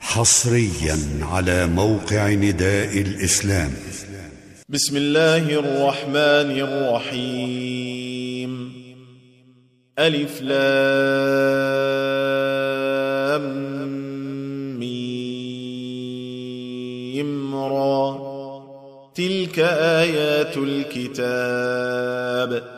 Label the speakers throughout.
Speaker 1: حصريا على موقع نداء الإسلام.
Speaker 2: بسم الله الرحمن الرحيم. ألف لام ميم را. تلك آيات الكتاب.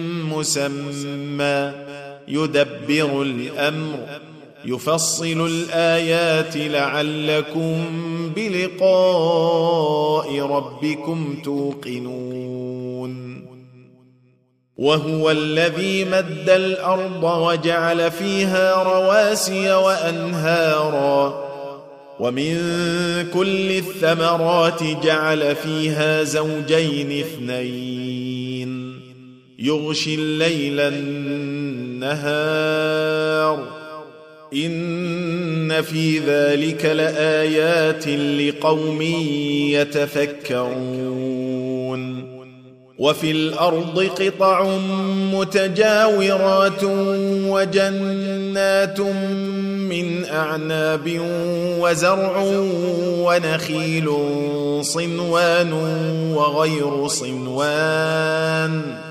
Speaker 2: مسمى يدبر الأمر يفصل الآيات لعلكم بلقاء ربكم توقنون. وهو الذي مد الأرض وجعل فيها رواسي وأنهارا ومن كل الثمرات جعل فيها زوجين اثنين. يغشي الليل النهار. إن في ذلك لآيات لقوم يتفكرون. وفي الأرض قطع متجاورات وجنات من أعناب وزرع ونخيل صنوان وغير صنوان.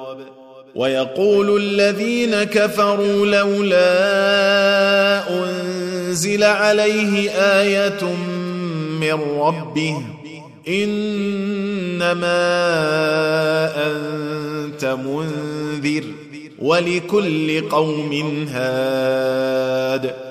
Speaker 2: ويقول الذين كفروا لولا أنزل عليه آية من ربه إنما أنت منذر ولكل قوم هاد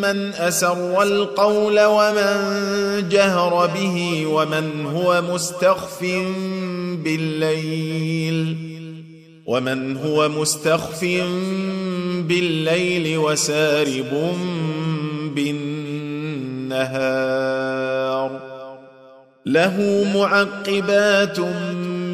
Speaker 2: من اسر القول ومن جهر به ومن هو مستخف بالليل ومن هو مستخف بالليل وسارب بالنهار له معقبات من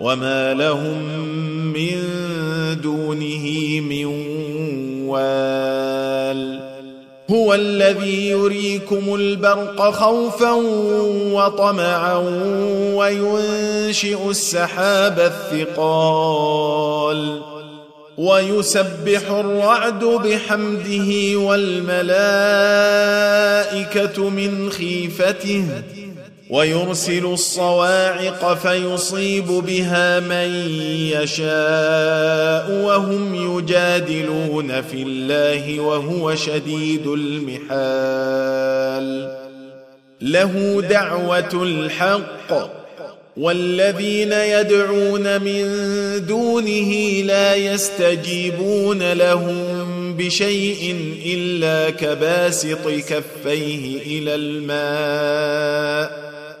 Speaker 2: وما لهم من دونه من وال هو الذي يريكم البرق خوفا وطمعا وينشئ السحاب الثقال ويسبح الرعد بحمده والملائكه من خيفته ويرسل الصواعق فيصيب بها من يشاء وهم يجادلون في الله وهو شديد المحال. له دعوة الحق والذين يدعون من دونه لا يستجيبون لهم بشيء إلا كباسط كفيه إلى الماء.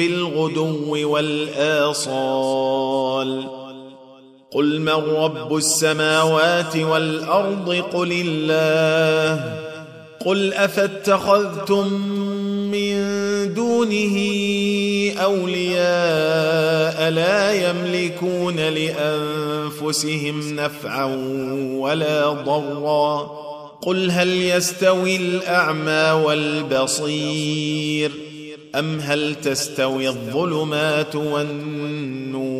Speaker 2: بالغدو والآصال قل من رب السماوات والأرض قل الله قل أفاتخذتم من دونه أولياء لا يملكون لأنفسهم نفعا ولا ضرا قل هل يستوي الأعمى والبصير ۖ أم هل تستوي الظلمات والنور؟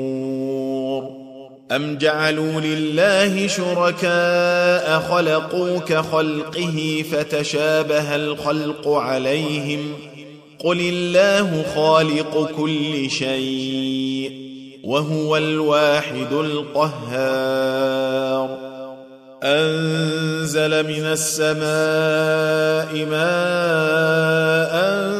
Speaker 2: أم جعلوا لله شركاء خلقوا كخلقه فتشابه الخلق عليهم؟ قل الله خالق كل شيء وهو الواحد القهار. أنزل من السماء ماء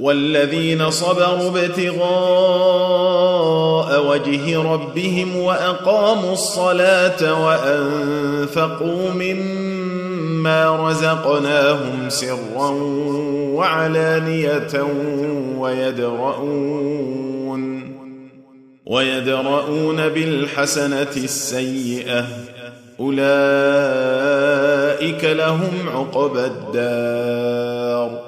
Speaker 2: والذين صبروا ابتغاء وجه ربهم وأقاموا الصلاة وأنفقوا مما رزقناهم سرا وعلانية ويدرؤون ويدرؤون بالحسنة السيئة أولئك لهم عقبى الدار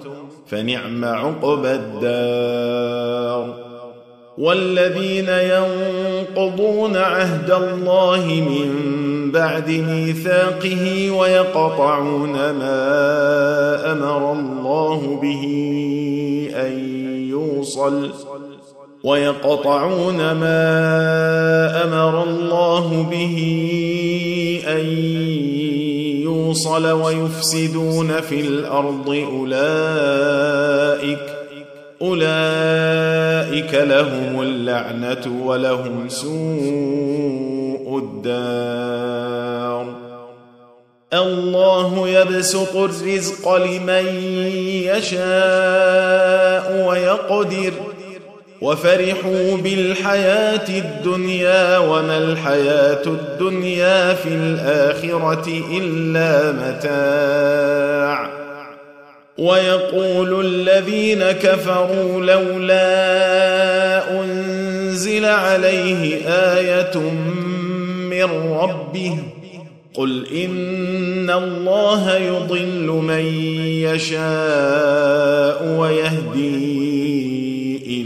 Speaker 2: فنعم عقبى الدار. والذين ينقضون عهد الله من بعد ميثاقه ويقطعون ما أمر الله به أن يوصل ويقطعون ما أمر الله به أن يوصل ويفسدون في الأرض أولئك أولئك لهم اللعنة ولهم سوء الدار. الله يبسط الرزق لمن يشاء ويقدر. وفرحوا بالحياة الدنيا وما الحياة الدنيا في الآخرة إلا متاع. ويقول الذين كفروا لولا أنزل عليه آية من ربه قل إن الله يضل من يشاء ويهدي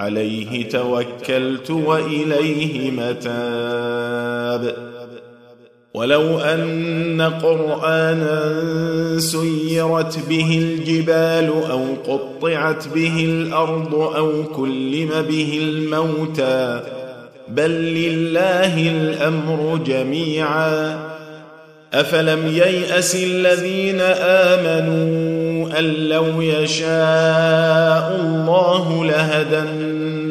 Speaker 2: عليه توكلت وإليه متاب. ولو أن قرآنا سيرت به الجبال أو قطعت به الأرض أو كلم به الموتى بل لله الأمر جميعا. أفلم ييأس الذين آمنوا أن لو يشاء الله لهدى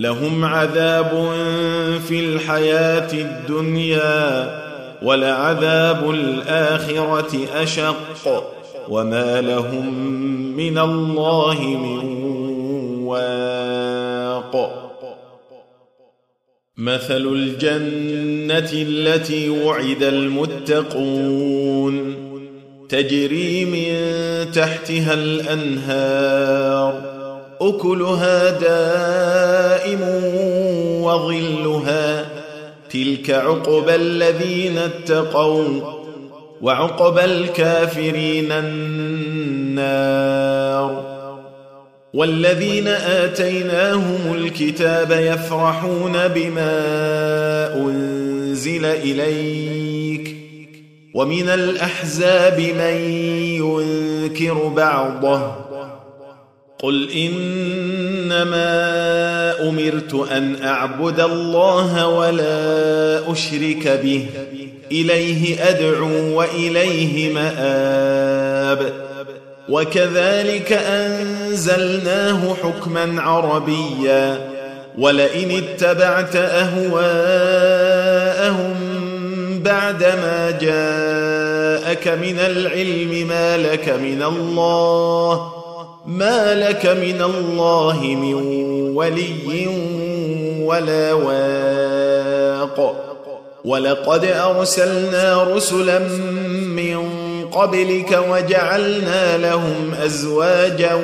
Speaker 2: لهم عذاب في الحياة الدنيا ولعذاب الآخرة أشق وما لهم من الله من واق. مثل الجنة التي وعد المتقون تجري من تحتها الأنهار أكلها دائم وظلها تلك عقبى الذين اتقوا وعقبى الكافرين النار والذين آتيناهم الكتاب يفرحون بما أنزل إليك ومن الأحزاب من ينكر بعضه قل إنما أمرت أن أعبد الله ولا أشرك به. إليه أدعو وإليه مآب. وكذلك أنزلناه حكما عربيا. ولئن اتبعت أهواءهم بعدما جاءك من العلم ما لك من الله ما لك من الله من ولي ولا واق. ولقد أرسلنا رسلا من قبلك وجعلنا لهم أزواجا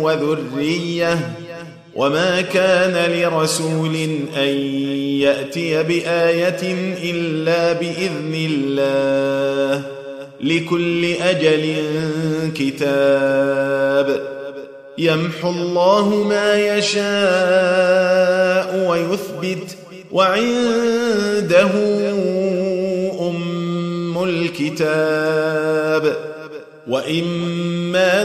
Speaker 2: وذرية. وما كان لرسول أن يأتي بآية إلا بإذن الله. لكل أجل كتاب. يمحو الله ما يشاء ويثبت وعنده أم الكتاب. وإما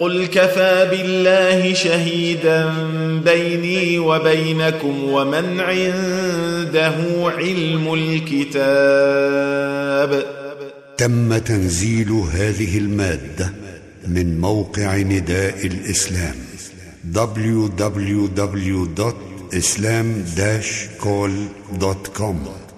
Speaker 2: قل كفى بالله شهيدا بيني وبينكم ومن عنده علم الكتاب.
Speaker 1: تم تنزيل هذه المادة من موقع نداء الإسلام www.islam-call.com